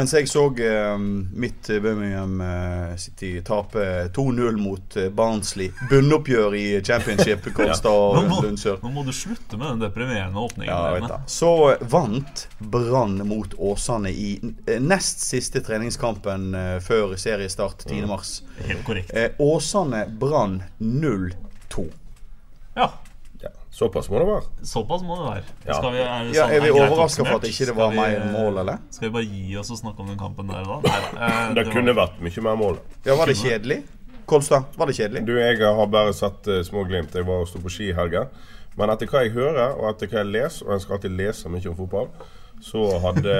Mens jeg så eh, mitt Birmingham eh, City tape 2-0 mot eh, Barnsley. Bunnoppgjør i championship, Kolstad og må, Lundsør. nå må du slutte med den deprimerende åpningen. Ja. Så vant Brann mot Åsane i nest siste treningskampen før seriestart 10.3. Helt korrekt. Eh, Åsane Brann 0-2. Ja, Såpass må det være. såpass må det være. Ja. Skal vi, er, det Ja, sånn- er vi overraska for at ikke det ikke var vi, mer mål, eller? Skal vi bare gi oss og snakke om den kampen der da? Nei da. Eh, Det var- kunne vært mye mer mål. Ja, Var det kjedelig? Kolstad, var det kjedelig? Du, Jeg har bare sett uh, små glimt. Jeg var og sto på ski i helga. Men etter hva jeg hører, og etter hva jeg leser, og jeg skal alltid lese mye om fotball, så hadde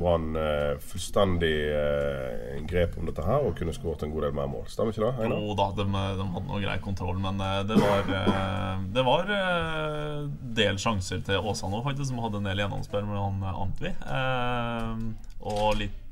Brann eh, fullstendig eh, grep om dette her og kunne skåret en god del mer mål. Stemmer ikke det? Jo da, de, de hadde noe grei kontroll, men eh, det var eh, Det var del sjanser til Åsane òg, faktisk, som hadde en del gjennomspill med han Antvi. Eh, og litt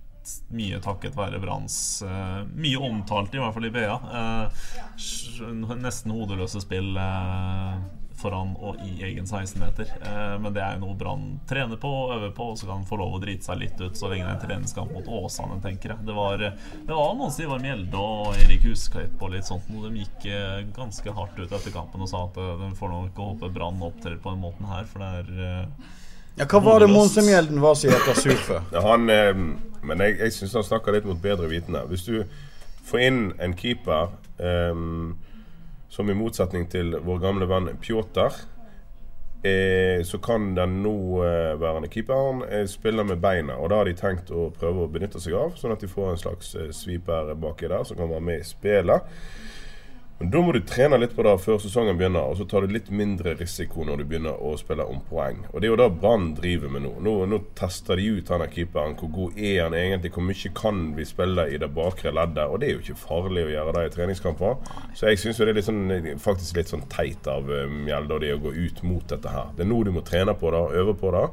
mye takket være Branns eh, Mye omtalt, i hvert fall i BA. Eh, nesten hodeløse spill eh, foran og i egen 16-meter. Eh, men det er jo noe Brann trener på og øver på, og så kan han få lov å drite seg litt ut så lenge det er en treningskamp mot Åsane, tenker jeg. Det var, det var noen som Ivar Mjelde og Erik Huskleip og litt sånt, og de gikk eh, ganske hardt ut etter kampen og sa at eh, de får nok håpe Brann opptrer på den måten her, for det er eh, Ja, Hva var det Monse Mjelden var som het Sufe? han, eh, men jeg, jeg syns han snakker litt mot bedre vitende. Hvis du får inn en keeper eh, som i motsetning til vår gamle venn Pjotr eh, så kan den nåværende keeperen eh, spille med beina. Og da har de tenkt å prøve å benytte seg av, sånn at de får en slags eh, sweeper baki der som kan være med i spillet. Men Da må du trene litt på det før sesongen begynner, og så tar du litt mindre risiko når du begynner å spille om poeng. Og Det er jo det Brann driver med nå. nå. Nå tester de ut han keeperen. Hvor god er han egentlig? Hvor mye kan vi spille i det bakre leddet? Og det er jo ikke farlig å gjøre det i treningskamper. Så jeg syns det er litt sånn, faktisk litt sånn teit av eh, Mjelde og de å gå ut mot dette her. Det er nå du må trene på det, øve på det.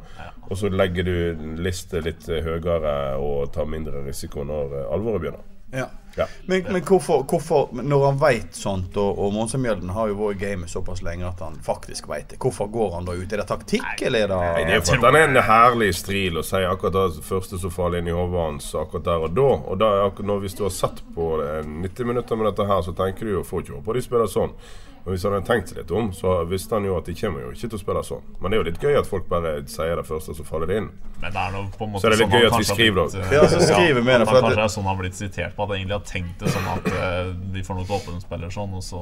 Og så legger du liste litt eh, høyere og tar mindre risiko når eh, alvoret begynner. Ja. Ja. Men, men hvorfor, hvorfor, når han veit sånt, og, og Monsemjelden har jo vært i gamet såpass lenge at han faktisk veit det, hvorfor går han da ut? Er det taktikk, eller er det Nei, det er for at han er en herlig stril og sier akkurat det første som faller inn i hodet hans akkurat der og da. Og da, akkurat når Hvis du har sett på det 90 minutter med dette her, så tenker du jo får ikke håpe de spiller sånn. Men hvis han hadde tenkt seg litt om, så visste han jo at de kommer jo ikke til å spille sånn. Men det er jo litt gøy at folk bare sier det først, og så faller det inn. Men det er noe på en måte Så er det litt sånn gøy at vi skriver det. eh, Ja, så skriver vi det, for kanskje det- er sånn han har blitt sitert på, at han egentlig har tenkt det sånn at eh, vi får noe håpe de spiller sånn, og så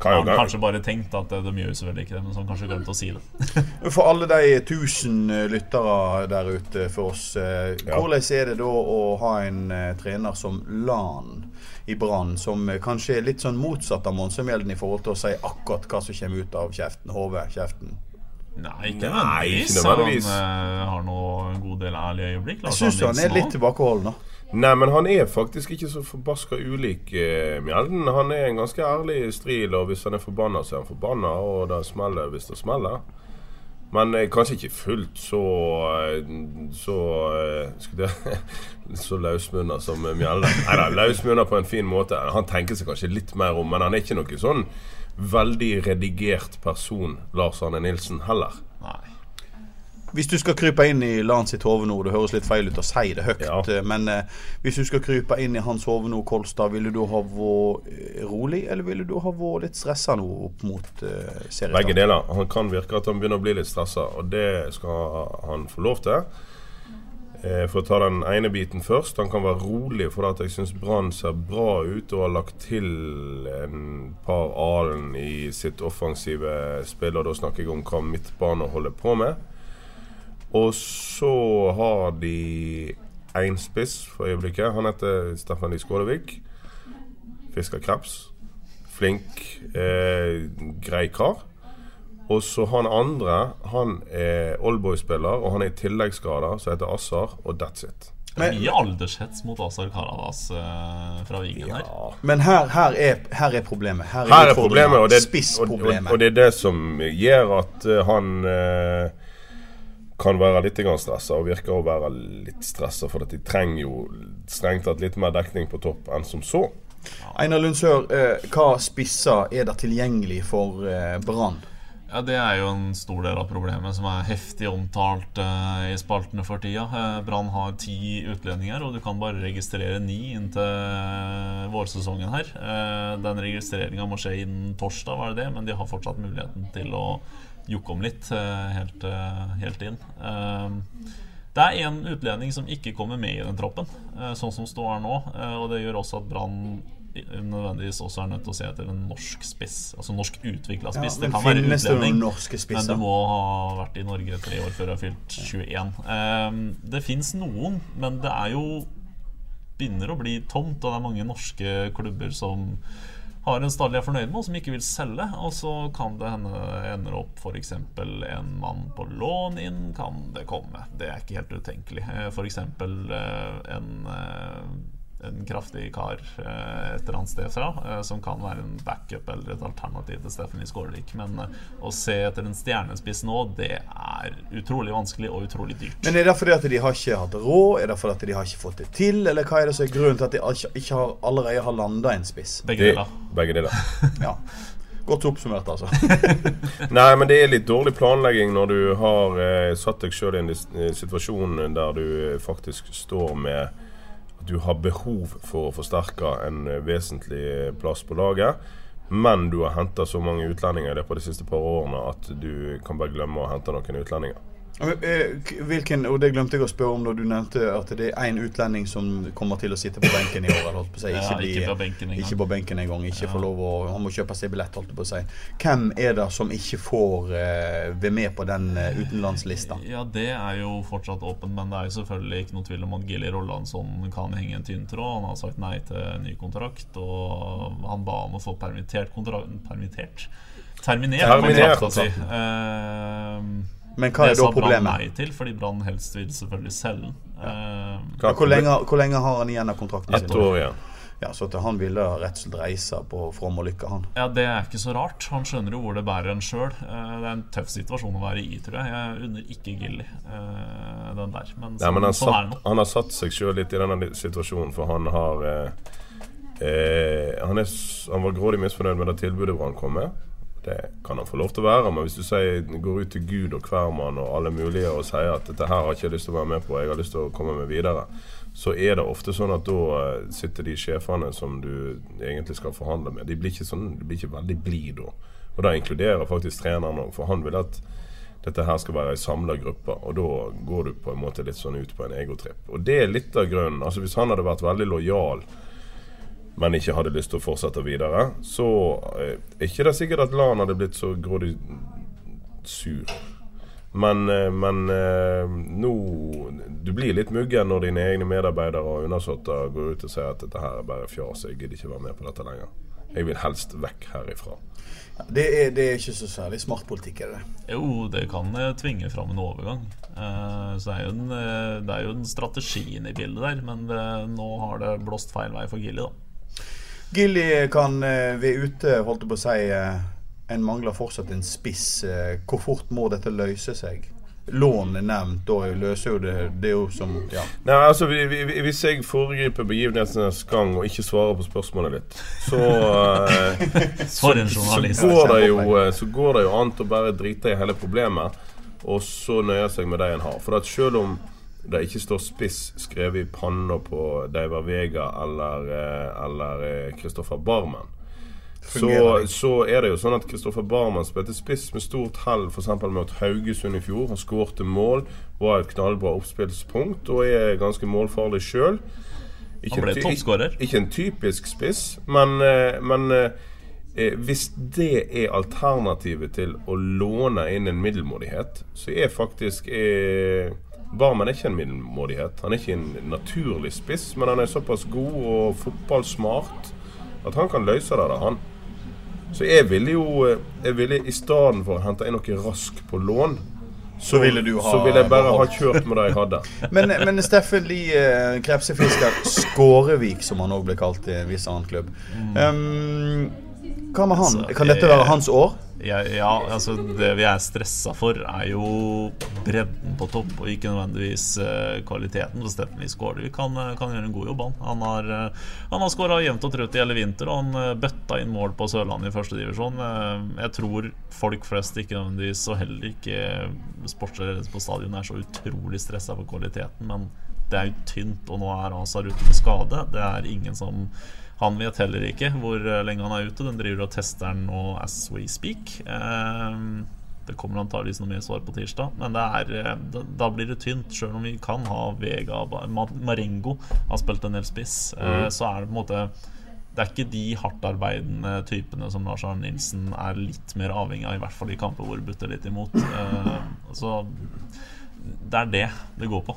Jo har han kanskje bare tenkt at eh, de gjør jo selvfølgelig ikke det, men så han kanskje glemt å si det. For alle de tusen eh, lyttere der ute for oss, eh, hvordan er det da å ha en eh, trener som Lan i Brann, som eh, kanskje er litt sånn motsatt av Monsemjelden i forhold til å si akkurat hva som kommer ut av kjeften? Hodet, kjeften. Nei, ikke nødvendigvis. Han eh, har nå en god del ærlige øyeblikk. Jeg syns han er litt tilbakeholden. Nei, men han er faktisk ikke så forbaska ulik eh, Mjelden. Han er en ganske ærlig stril, og hvis han er forbanna, så er han forbanna, og det smeller hvis det smeller. Men eh, kanskje ikke fullt så eh, så eh, Så løsmunna som Mjelde. Nei da, løsmunna på en fin måte. Han tenker seg kanskje litt mer om, men han er ikke noe sånn veldig redigert person, Lars Arne Nilsen, heller. Nei. Hvis du skal krype inn i Lan sitt hode nå, det høres litt feil ut å si det høyt, Ja. eh, men eh, hvis du skal krype inn i hans hode nå, Kolstad, ville du ha vært eh, rolig, eller ville du ha vært litt stressa nå opp mot eh, serien? Begge deler. Han kan virke at han begynner å bli litt stressa, og det skal han få lov til. Eh, For å ta den ene biten først. Han kan være rolig for at jeg syns Brann ser bra ut og har lagt til en par alen i sitt offensive spill, og da snakker jeg om hva midtbane holder på med. Og så har de én spiss for øyeblikket. Han heter Steffen Lie Skålevik. Fisker kreps. Flink, eh, grei kar. Og så han andre, han er Oldboy-spiller, og han er i tilleggsgrader, som heter Assar, og that's it. Er mye aldershets mot Azar Karadas eh, fra vingen her. Men her, her, er, her er problemet. Her er, Her er problemet, og det, og, og, og det er det som gjør at uh, han eh, kan være litt stressa, og virker å være litt stressa, for at de trenger jo strengt tatt litt mer dekning på topp enn som så. Einar Lundsør, eh, hva spisser er det tilgjengelig for eh, Brann? Ja, Det er jo en stor del av problemet som er heftig omtalt eh, i spaltene for tida. Eh, Brann har ti utlendinger, og du kan bare registrere ni inntil eh, vårsesongen her. Eh, den registreringa må skje innen torsdag, var det det, men de har fortsatt muligheten til å jukke om litt eh, helt, eh, helt inn. Eh, det er én utlending som ikke kommer med i den troppen, eh, sånn som står her nå. Og det gjør også at Brann nødvendigvis også er nødt til å se etter en norsk spiss. Altså norsk utvikla spiss. Ja, det kan være utlending, men du må ha vært i Norge tre år før du har fylt 21. Eh, det fins noen, men det er jo begynner å bli tomt, og det er mange norske klubber som har en stall de er fornøyd med, og som ikke vil selge. Og så kan det hende ender opp f.eks. en mann på lån inn, kan det komme. Det er ikke helt utenkelig. F.eks. en eh, en kraftig kar eh, et eller annet sted fra, eh, som kan være en backup eller et alternativ til Stephanie Skårvik. Men eh, å se etter en stjernespiss nå, det er utrolig vanskelig og utrolig dyrt. Men Er det fordi at de har ikke hatt råd? Er det fordi at de har ikke fått det til? Eller hva er det som er grunnen til at de ikke, har, allerede har landa en spiss? Begge Det, deler. begge deler. Ja. Godt oppsummert, altså. Nei, men det er litt dårlig planlegging når du har eh, satt deg sjøl i en situasjon der du faktisk står med du har behov for å forsterke en eh, vesentlig eh, plass på laget. Men du har henta så mange utlendinger i løpet av de siste par årene at du kan bare glemme å hente noen utlendinger. Eh, Hvilken, og Det glemte jeg å spørre om da du nevnte at det er én utlending som kommer til å sitte på benken i år. eller holdt på å si. Ikke, bli, ikke på benken engang. ikke på benken engang. Ikke får lov å, han må kjøpe seg billett. holdt på å si. Hvem er det som ikke får uh, være med på den uh, utenlandslista? Ja, det er jo fortsatt åpent, men det er jo selvfølgelig ikke noe tvil om at Gilly Rollandsson kan henge en tynn tråd. Han har sagt nei til ny kontrakt, og han ba om å få permittert kontrakt Permittert? Terminert, Terminert kontrakten. Eh, Men hva er da problemet? det sa Brann nei til, fordi Brann helst vil selvfølgelig selge den. Ja. Hvor lenge, hvor lenge har han igjen av kontrakten sin? Ett år igjen. Ja, så at Han ville rett og slett reise på from og lykke, han. Ja, Det er ikke så rart. Han skjønner jo hvor det bærer en sjøl. Det er en tøff situasjon å være i, tror jeg. Jeg unner ikke Gilly eh, den der. Men, Nei, men han, sånn er satt, han har satt seg sjøl litt i denne situasjonen, for han har eh, eh, han, er, han var grådig misfornøyd med det tilbudet Brann kom med. Det kan han få lov til å være, men hvis du sier, går ut til Gud og hvermann og alle mulige og sier at dette her har ikke jeg lyst til å være med på, jeg har lyst til å komme meg videre, så er det ofte sånn at da eh, sitter de sjefene som du egentlig skal forhandle med, de blir ikke, sånn, de blir ikke veldig blide da. Og det inkluderer faktisk treneren òg, for han vil at dette her skal være ei samla gruppe, og da går du på en måte litt sånn ut på en egotripp. Og det er litt av grunnen. Altså Hvis han hadde vært veldig lojal, men ikke hadde lyst til å fortsette videre, så eh, er ikke det sikkert at Lan hadde blitt så grådig sur. Men, eh, men eh, nå Du blir litt muggen når dine egne medarbeidere og undersåtter går ut og sier at dette her er bare fjas, jeg gidder ikke være med på dette lenger. Jeg vil helst vekk herifra. Det er, det er ikke så særlig smart politikk, er det? Jo, det kan eh, tvinge fram en overgang. Eh, så det er, jo en, eh, det er jo en strategien i bildet der, men det, nå har det blåst feil vei for Gilly, da. Gilly kan vi være ute, holdt jeg på å si. eh, En mangler fortsatt en spiss. eh, Hvor fort må dette løse seg? Lån er nevnt, da løser jo det Det er jo som Ja. Nei, altså vi- vi- Hvis jeg foregriper begivenhetenes gang og ikke svarer på spørsmålet ditt, så uh, så, så går, det jo, eh, så går det jo an å bare drite i hele problemet, og så nøye seg med det en har. For at selv om det ikke står spiss skrevet i panna på Deivar Vega eller eh, eller Kristoffer Barmen, så, så er det jo sånn at Kristoffer Barmen spilte spiss med stort hell f.eks. mot Haugesund i fjor. Han skårte mål, var et knallbra oppspillspunkt og er ganske målfarlig sjøl. Han ble toppskårer. Ikke en typisk spiss, men, eh, men eh, eh, hvis det er alternativet til å låne inn en middelmådighet, så er faktisk eh, Barmen er ikke en middelmådighet. Han er ikke en naturlig spiss, men han er såpass god og fotballsmart at han kan løse det, da, han. Så jeg ville jo eh, jeg ville i stedet for å hente inn noe rask på lån, Så ville du ha Så ville jeg bare ha kjørt med det jeg hadde. Men, men Steffen Lie, eh, krepsefisker Skårevik, som han òg ble kalt i en viss annen klubb. Um, hva med han? Altså, Kan dette være hans år? Jeg, ja, altså Det vi er stressa for, er jo bredden på topp, og ikke nødvendigvis eh, kvaliteten. Så Steffen Lie Vi kan, eh, kan gjøre en god jobb. Han, han har, uh, han har skåra jevnt og trutt i hele vinter, og han eh, bøtta inn mål på Sørlandet i førstedivisjon. Uh, jeg tror folk flest, ikke nødvendigvis, og heller ikke sportsledere på stadion, er så utrolig stressa for kvaliteten. Men det er jo tynt, og nå er Azar ute med skade. Det er ingen som han vet heller ikke hvor eh, lenge han er ute. Den driver og tester den nå as we speak. Eh, Det kommer antakeligvis noe mer svar på tirsdag, men det er, eh, da, blir det tynt. Sjøl om vi kan ha Vega Ma- Marengo har spilt en del spiss, mm. så er det på en måte det er ikke de hardtarbeidende typene som Lars Arne Nilsen er litt mer avhengig av, i hvert fall i kamper hvor det butter litt imot. Eh, så det er det det går på.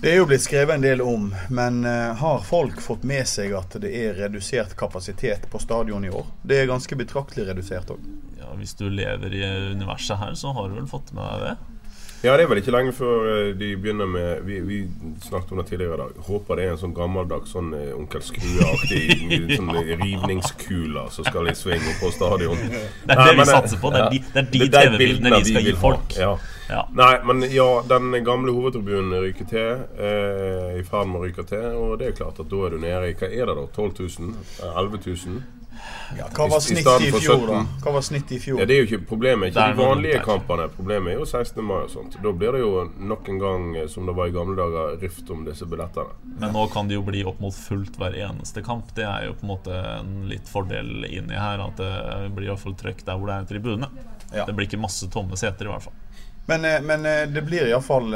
Det er jo blitt skrevet en del om, men eh, har folk fått med seg at det er redusert kapasitet på stadion i år? Det er ganske betraktelig redusert òg. Ja, hvis du lever i universet her, så har du vel fått med deg det? Ja, det er vel ikke lenge før eh, de begynner med Vi, vi snakket om det tidligere i dag. Håper det er en sånn gammeldags sånn eh, Onkel Skrue-aktig sånn rivningskule som skal i sving på stadion. Det er det vi satser på. Det er de, de TV-bildene vi skal gi folk. Ja. Ja. Nei, men ja, den gamle hovedtribunen ryker til. Eh, I ferd med å ryke til. Og det er klart at da er du nede i Hva er det da? 12 000? Eh, 11 000? Hva var snittet i i fjor, da? Hva var snittet i fjor? Ja, Det er jo ikke problemet. Ikke de vanlige kampene. Problemet er jo 16. mai og sånt. Da blir det jo nok en gang, eh, som det var i gamle dager, rift om disse billettene. Men nå kan det jo bli opp mot fullt hver eneste kamp. Det er jo på en måte en litt fordel inni her. At det blir iallfall trøkk der hvor det er tribune. Ja. Det blir ikke masse tomme seter, i hvert fall. Men, eh, men eh, det blir iallfall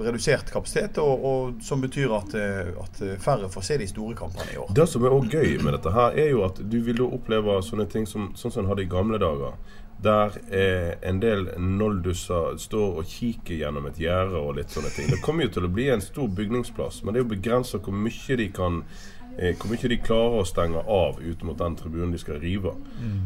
redusert kapasitet, og, og som betyr at, eh, at færre får se de store kampene i år. Det som er også gøy med dette her, er jo at du vil jo oppleve sånne ting som, sånn som en hadde i gamle dager. Der eh, en del noldusser står og kikker gjennom et gjerde og litt sånne ting. Det kommer jo til å bli en stor bygningsplass, men det er jo begrensa hvor mye de kan eh, hvor mye de klarer å stenge av ut mot den tribunen de skal rive.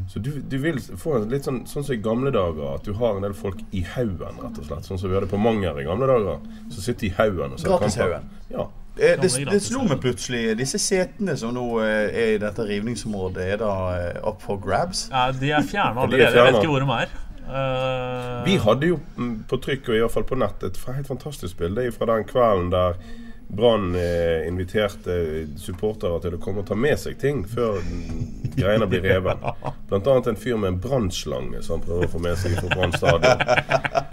Så du, du vil få en litt sånn sånn som i gamle dager, at du har en del folk i haugen, rett og slett. Sånn som vi hadde på Manger i gamle dager. Som sitter i haugen og ser kamper. Gratishaugen. Ja. Eh, Det, det slo meg plutselig Disse setene som nå eh, er i dette rivningsområdet, er da eh, up for grabs? Ja, de er fjerna er allerede. Jeg vet ikke hvor de er. Uh... Vi hadde jo mm, på trykk og i hvert fall på nett et helt fantastisk bilde fra den kvelden der Brann eh, inviterte supportere til å komme og ta med seg ting før greiene blir revet. Blant annet en fyr med en brannslange som han prøver å få med seg fra Brann stadion.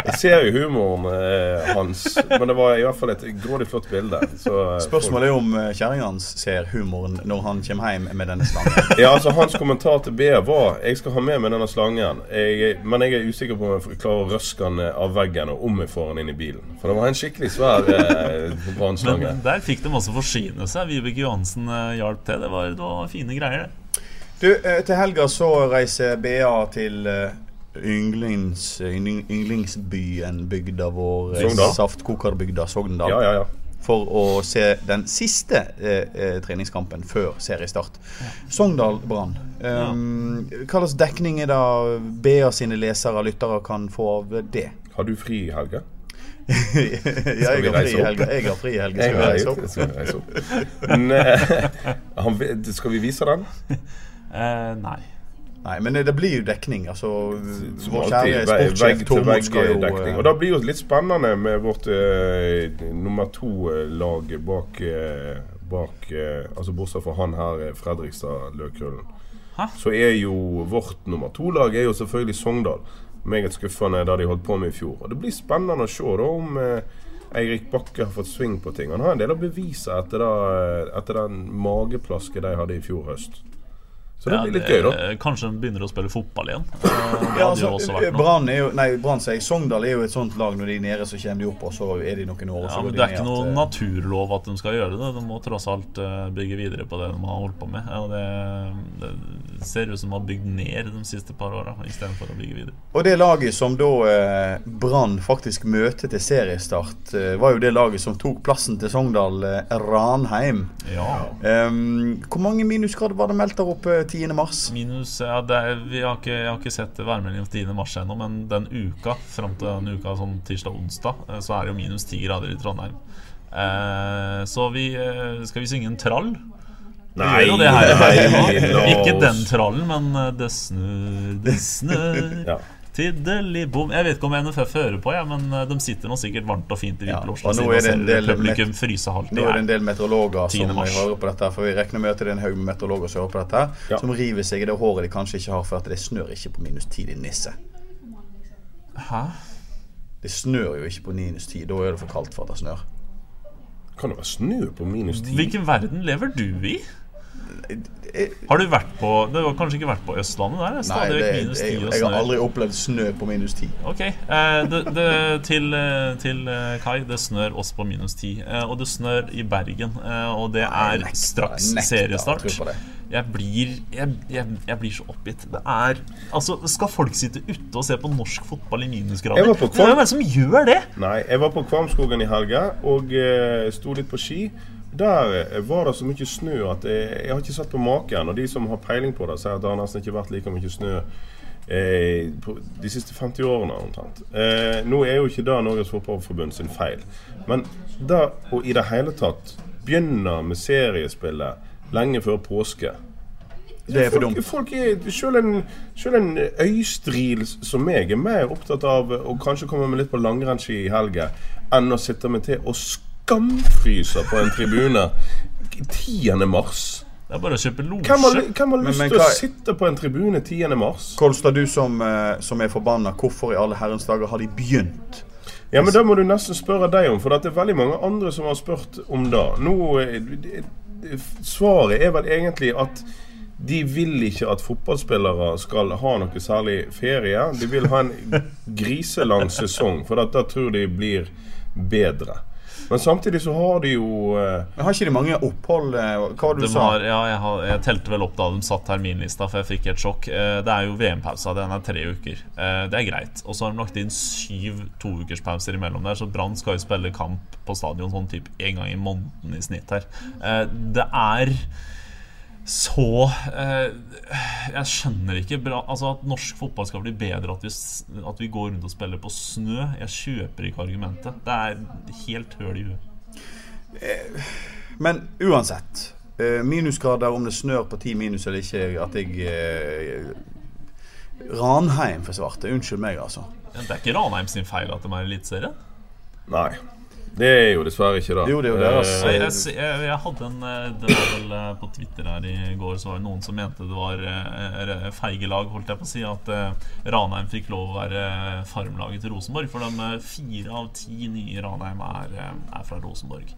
Jeg ser jo humoren eh, hans, men det var i hvert fall et grådig flott bilde. Så, eh, Spørsmålet er om eh, kjerringa hans ser humoren når han kommer hjem med denne slangen. Ja, altså Hans kommentar til B var Jeg skal ha med meg denne slangen, jeg, men jeg er usikker på om jeg klarer å røske den av veggen og om jeg får den inn i bilen. For det var en skikkelig svær eh, brannslange. Men der fikk de også forsyne seg. Vibeke Johansen eh, hjalp til. Det var, det var fine greier, det. Du, eh, til helga så reiser BA til Ynglings, yndlings, yndlingsbyen bygda vår, Saftkokerbygda Sogndal. Ja, ja, ja. For å se den siste eh, eh, treningskampen før seriestart. Sogndal Brann. Um, hva slags dekning er det BA sine lesere og lyttere kan få av det? Har du fri i helga? Ja, jeg har fri i helga. Jeg har fri i helga. Skal vi reise opp? Skal vi reise opp. Men, eh, han, skal vi vise den? Uh, nei. Nei, men det blir jo dekning. Altså, vår kjære sportssjef Tormod skal jo eh, Og det blir jo litt spennende med vårt uh, nummer to-lag bak, uh, bak eh, Altså bortsett fra han her, eh, Fredrikstad Løkrullen. Hæ? Så er jo vårt nummer to-lag er jo selvfølgelig Sogndal. Meget skuffende det de holdt på med i fjor. Og det blir spennende å se da om eh, Eirik Bakke har fått sving på ting. Han har en del å bevise etter, da, etter den mageplasket de hadde i fjor høst. Så det Ja, blir litt gøy, da. Kanskje de begynner å spille fotball igjen. Ja, altså. Brann er jo Nei, Brann sier Sogndal er jo et sånt lag. Når de er nede, så kommer de opp, og så er de noen år. Og så Ja, går men de Det er ikke noe eh, naturlov at de skal gjøre det. De må tross alt eh, bygge videre på det de har holdt på med. Ja, det, det ser ut som de har bygd ned de siste par åra istedenfor å bygge videre. Og det laget som da eh, Brann faktisk møter til seriestart, eh, var jo det laget som tok plassen til Sogndal, eh, Ranheim. Ja. Ehm, hvor mange minusgrader var det meldt der oppe 10. mars. Minus ja, det er, vi har ikke, Jeg har ikke sett værmeldingen 10. mars ennå, men den uka fram til den uka sånn tirsdag-onsdag, eh, så er det jo minus 10 grader i Trondheim. Eh, så vi eh, Skal vi synge en trall? Nei, det her. nei, Ikke den trallen, men eh, det snør, det snør Ja. Tiddelibom Jeg vet ikke om NFF hører på, ja, men eh, de sitter nå sikkert varmt og fint i Ja, nå er det en del publikum Nå er det en del meteorologer som hører på dette. For vi regner med at det er en haug med meteorologer som hører på dette. Ja. Som river seg i det håret de kanskje ikke har, for at det snør ikke på minus 10, i nisse. Hæ? Det snør jo ikke på minus 10. Da er det for kaldt for at det snør. Kan det være snø på minus 10? Hvilken verden lever du i? Har du vært på Du har kanskje ikke vært på Østlandet? Der er Nei, det, minus 10 jeg, jeg har aldri opplevd snø på minus 10. Ok, eh, det, det, til, eh, til eh, Kai, det snør også på minus 10. Eh, og det snør i Bergen, eh, og det er nekter- straks jeg seriestart. Jeg. Jeg blir, jeg, jeg, jeg blir så oppgitt. Det er Altså, skal folk sitte ute og se på norsk fotball i minusgrader? Hvem er Det som gjør det? Nei, jeg var på Kvamskogen i helga og uh, sto litt på ski. Der var det så mye snø at jeg, jeg har ikke sett på maken. Og de som har peiling på det, sier at det har nesten ikke vært like mye snø eh, på de siste 50 årene omtrent. Eh, nå er jo ikke det Norges Fotballforbund sin feil. Men det å i det hele tatt begynne med seriespillet lenge før påske Det er for dumt. folk er, selv en, selv en øystril som meg er mer opptatt av å kanskje komme med litt på langrennsski i helga enn å sitte med til og skamfryse på en tribune 10. mars. Det er bare å kjøpe Hvem har, losje. hvem har lyst til å sitte på en tribune 10. mars? Kolstad, du som, eh, som er forbanna, hvorfor i alle herrens dager har de begynt? Ja, men Da må du nesten spørre deg om, for det er veldig mange andre som har spurt om det. Nå, eh, det- det- Svaret er vel egentlig at de vil ikke at fotballspillere skal ha noe særlig ferie. De vil ha en griselang sesong, for da tror de blir bedre. Men samtidig så har de jo eh, Men Har ikke de mange opphold? eh, Hva du De sa? har, ja, jeg, har, jeg telte vel opp da de satt terminlista, for jeg fikk et sjokk. Eh, Det er jo VM-pausa. Den er tre uker. Det er greit. Og så har de lagt inn syv toukerspauser imellom der, så Brann skal jo spille kamp på stadion sånn typ én gang i måneden i snitt her. Eh, Det er så eh, Jeg skjønner ikke bra, altså at norsk fotball skal bli bedre, at vi, at vi går rundt og spiller på snø. Jeg kjøper ikke argumentet. Det er helt høl i huet. Men uansett. eh, Minusgrader, om det snør på 10 minus eller ikke, at jeg eh, Ranheim forsvarte. Unnskyld meg, altså. Det er ikke Ranheim sin feil at de er i Eliteserien. Nei. Det er jo dessverre ikke det. Jo, det er jo deres. Eh, Jeg, jeg, jeg, jeg hadde en eh, Det var vel eh, på Twitter her i går Så var det noen som mente det var feige lag, holdt jeg på å si, at Ranheim fikk lov å være farmlaget til Rosenborg. For de fire av ti nye i Ranheim er, er fra Rosenborg.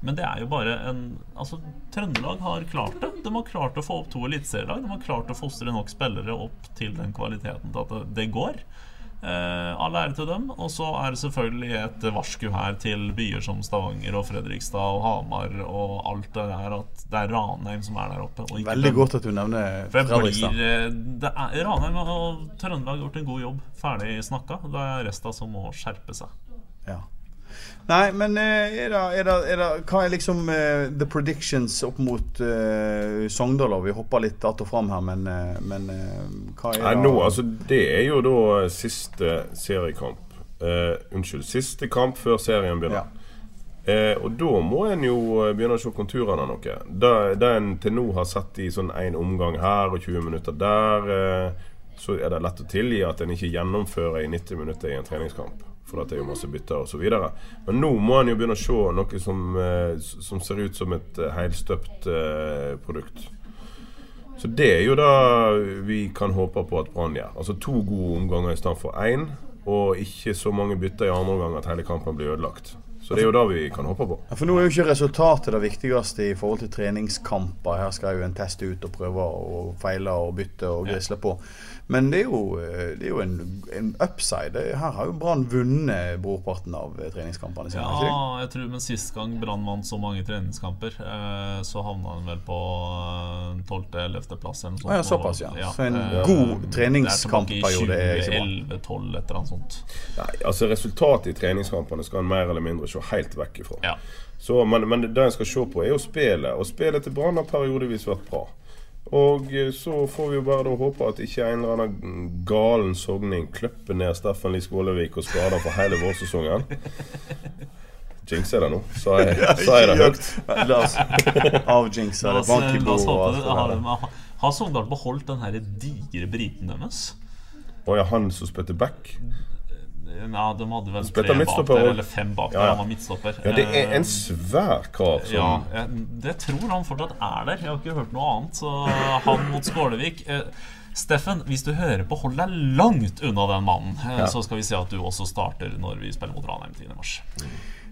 Men det er jo bare en Altså, Trøndelag har klart det. De har klart å få opp to eliteserielag. De har klart å fostre nok spillere opp til den kvaliteten til at det går. Eh, all ære til dem. Og så er det selvfølgelig et varsku her til byer som Stavanger og Fredrikstad og Hamar og alt det der at det er Ranheim som er der oppe. Veldig godt at du nevner Fredrikstad. blir, er, Ranheim og Trøndelag har gjort en god jobb. Ferdig snakka. Det er resten som må skjerpe seg. Ja. Nei, men eh, er det, er det, er det, hva er liksom uh, the predictions opp mot uh, Sogndal? Vi hopper litt att og fram her, men, uh, men hva er Nei, det nå, altså, det er jo da siste seriekamp. Unnskyld, siste kamp før serien begynner. Eh, og da må en jo begynne å se konturene av noe. Det, en til nå har sett i sånn én omgang her og 20 minutter der, så er det lett å tilgi at en ikke gjennomfører i 90 minutter i en treningskamp. For at jo masse bytter osv. Men nå må en jo begynne å se noe som, eh, som ser ut som et eh, helstøpt eh, produkt. Så det er jo det vi kan håpe på at Brann gjør. Altså to gode omganger i stedet for én, og ikke så mange bytter i andre omgang at hele kampen blir ødelagt. Så det er jo det vi kan håpe på. Ja, For nå er jo ikke resultatet det viktigste i forhold til treningskamper. Her skal jo en teste ut og prøve og feile og bytte og grisle på. Men det er jo, eh, det er jo en, en upside. Her har jo Brann vunnet brorparten av eh, treningskampene sine. Ja, jeg tror Men sist gang Brann vant så mange treningskamper, eh, så havna han vel på 12.-11.-plass eller noe sånt. Å ja, såpass, ja. Så en eh, god treningskampperiode er ikke bra. tilbake i 2011-12, et eller annet sånt. Nei, altså Resultatet i treningskampene skal en mer eller mindre se helt vekk ifra. Ja. Så, men, men det en skal se på, er jo spillet. Og spillet til Brann har periodevis vært bra. Og eh, så får vi jo bare da håpe at ikke en eller annen galen sogning kløpper ned Steffen Lie Skålevik og skader for hele vårsesongen. Jinxer det nå? Sa jeg, sa jeg det høyt? La oss avjinxe det. Bank i bordet har Sogndal beholdt den her digre briten deres? Å ja, han som spytter back? Ja, de hadde vel tre bak der, eller fem bak Ja, der. Han var midtstopper. Ja, det er Eh, en svær kar som Ja, jeg, det tror han fortsatt er der. Jeg har ikke hørt noe annet. Så han mot Skålevik eh, Steffen, hvis du hører på, hold deg langt unna den mannen. Eh, Ja. Så skal vi se at du også starter når vi spiller mot Ranheim 10. mars.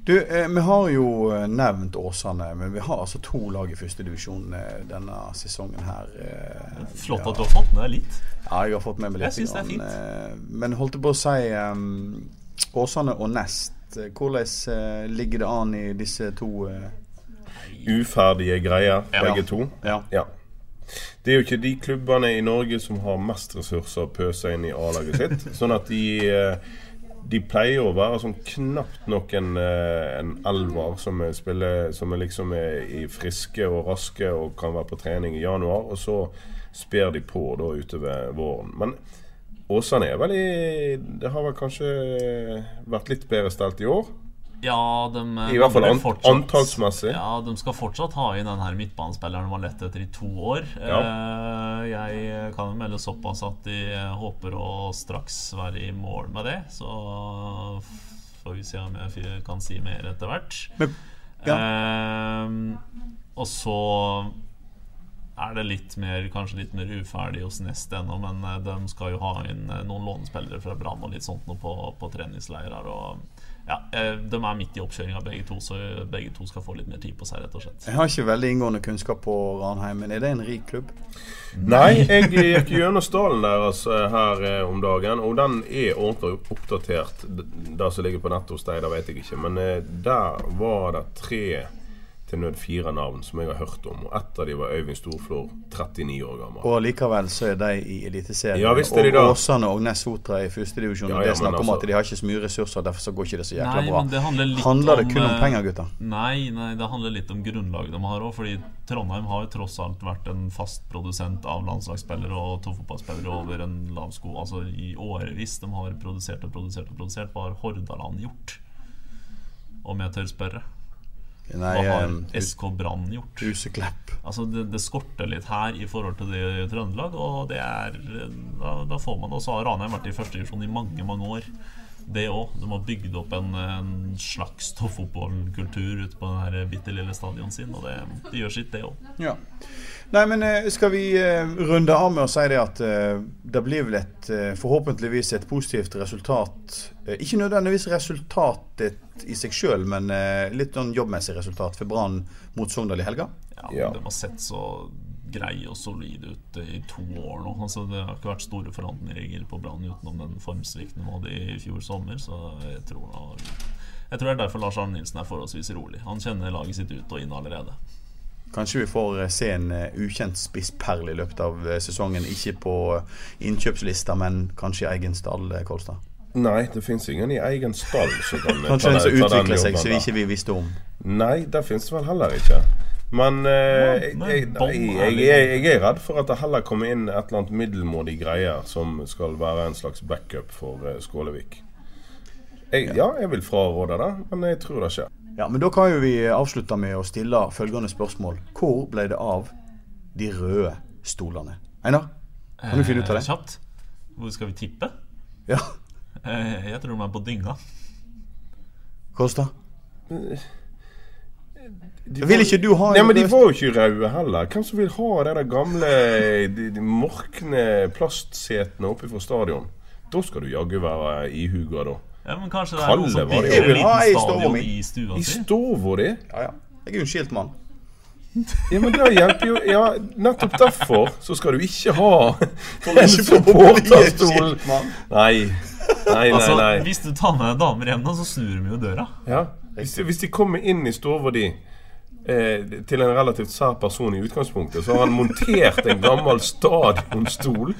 Du, eh, vi har jo eh, nevnt Åsane, men vi har altså to lag i førstedivisjon eh, denne sesongen her. Eh, Flott ja. at du har fått med deg litt. Ja, jeg har fått med meg litt. Jeg synes det er grann, eh, Men holdt jeg på å si um, Åsane og Nest. Hvordan eh, ligger det an i disse to eh, uferdige greier, Ja. begge to. Ja. Ja. Det er jo ikke de klubbene i Norge som har mest ressurser å pøse inn i A-laget sitt. Sånn at de eh, De pleier å være sånn knapt nok en, eh, en elver som er, spiller, som er liksom er i friske og raske og kan være på trening i januar. Og så sper de på da utover våren. Men Åsane er vel Det har vel kanskje vært litt bedre stelt i år? Ja, de I hvert fall an- fortsatt- antallsmessig. Ja, de skal fortsatt ha inn den her midtbanespilleren de har lett etter i to år. Ja. jeg kan melde såpass at de håper å straks være i mål med det. Så får vi se om jeg kan si mer etter hvert. Ja. Eh, og så er det litt mer, kanskje litt mer uferdig hos Nest ennå, men eh, de skal jo ha inn eh, noen lånespillere fra Brann og litt sånt nå på, på treningsleirer. Og ja, eh, de er midt i oppkjøringa begge to, så begge to skal få litt mer tid på seg, rett og slett. Jeg har ikke veldig inngående kunnskap på Ranheim, men er det en rik klubb? Nei, jeg gikk gjennom stallen deres eh, her om dagen, og den er ordentlig oppdatert. Det som ligger på nettet hos deg, det vet jeg ikke. Men der var det tre til nød fire navn som jeg har hørt om. Og ett av de var Øyvind Storflor, 39 år gammel. Og likevel så er de i Eliteserien. Ja, visst er de da. og Åsane og Ness Sotra i førstedivisjon. Ja, ja, det er snakk men om altså- at de har ikke så mye ressurser, derfor så går ikke det så jækla Nei, bra. det handler litt handler det kun om om penger, gutta? Nei, nei, det handler litt om grunnlaget de har òg. Fordi Trondheim har jo tross alt vært en fast produsent av landslagsspillere og toppfotballspillere over en lav sko. Altså i årevis. De har produsert og produsert og produsert. Hva har Hordaland gjort? Om jeg tør spørre. Nei, Hva har eh, SK Brann gjort? Huseklepp. Altså det, det skorter litt her i forhold til det i Trøndelag, og det er Da, da får man Og så har Ranheim vært i første divisjon i mange, mange år. Det òg. De har bygd opp en, en slags fotballkultur ute på den her bitte lille stadion sin, og det, det gjør sitt, det òg. Ja. Nei, men eh, skal vi eh, runde av med å si det at eh, det blir vel et forhåpentligvis et positivt resultat. Ikke nødvendigvis resultatet i seg sjøl, men litt sånn jobbmessig resultat for Brann mot Sogndal i helga. Ja, Ja. De har sett så greie og solid ut i to år nå. Altså, det har ikke vært store forandringer på Brann utenom den formsvikten de hadde i fjor sommer, så jeg tror da, jeg tror det er derfor Lars Arne Nilsen er forholdsvis rolig. Han kjenner laget sitt ut og inn allerede. Kanskje vi får eh, se en eh, ukjent spissperle i løpet av eh, sesongen. Ikke på innkjøpslista, men kanskje i egen stall, Kolstad. Nei, det fins ingen i egen stall som kan Kanskje den som utvikler seg som vi ikke vi visste om. Nei, det fins vel heller ikke. Men eh, jeg, jeg, jeg, jeg, er redd for at det heller kommer inn et eller annet middelmådig greier som skal være en slags backup for eh, Skålevik. Jeg, ja, jeg vil fraråde det, men jeg tror det skjer. Ja, men Da kan jo vi avslutte med å stille følgende spørsmål. Hvor ble det av de røde stolene? Einar, kan du finne ut av Eh, det? Kjapt. Hvor skal vi tippe? Ja, Eh, Jeg tror de er på dynga. Kolstad? De Vil ikke du ha Nei, men De var jo ikke røde heller. Hvem som vil ha de der gamle de, de morkne plastsetene oppe fra stadion? Da skal du jaggu være ihuga, da. Ja, men kanskje det er Kalle noen som bygger en liten stadion i stua I si? stova di? Ja, ja. Jeg er jo en skilt mann. Ja, men det hjelper jo Ja, nettopp derfor så skal du ikke ha en supporterstol. Nei. Nei. Nei, nei, Altså. Hvis du tar med deg damer hjem, da, så snur de jo døra. Ja. Hvis, de, hvis de kommer inn i stova di eh, til en relativt sær person i utgangspunktet, så har han montert en gammel stadionstol.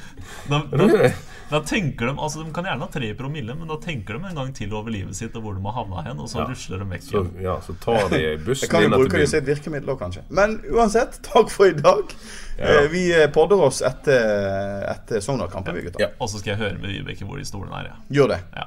Da, da, da tenker De altså de kan gjerne ha tre promille, men da tenker de en gang til over livet sitt og hvor de har havna hen, og så rusler de vekk. Så, ja, så tar de bussen kan jo bruke det som byen. et virkemiddel òg, kanskje. Men uansett, takk for i dag. Ja. Vi eh, podder oss etter, etter Sogndal-kampen, vi gutter. Ja. Og så skal jeg høre med Vibeke hvor de stolene er. Ja. Gjør det. Ja.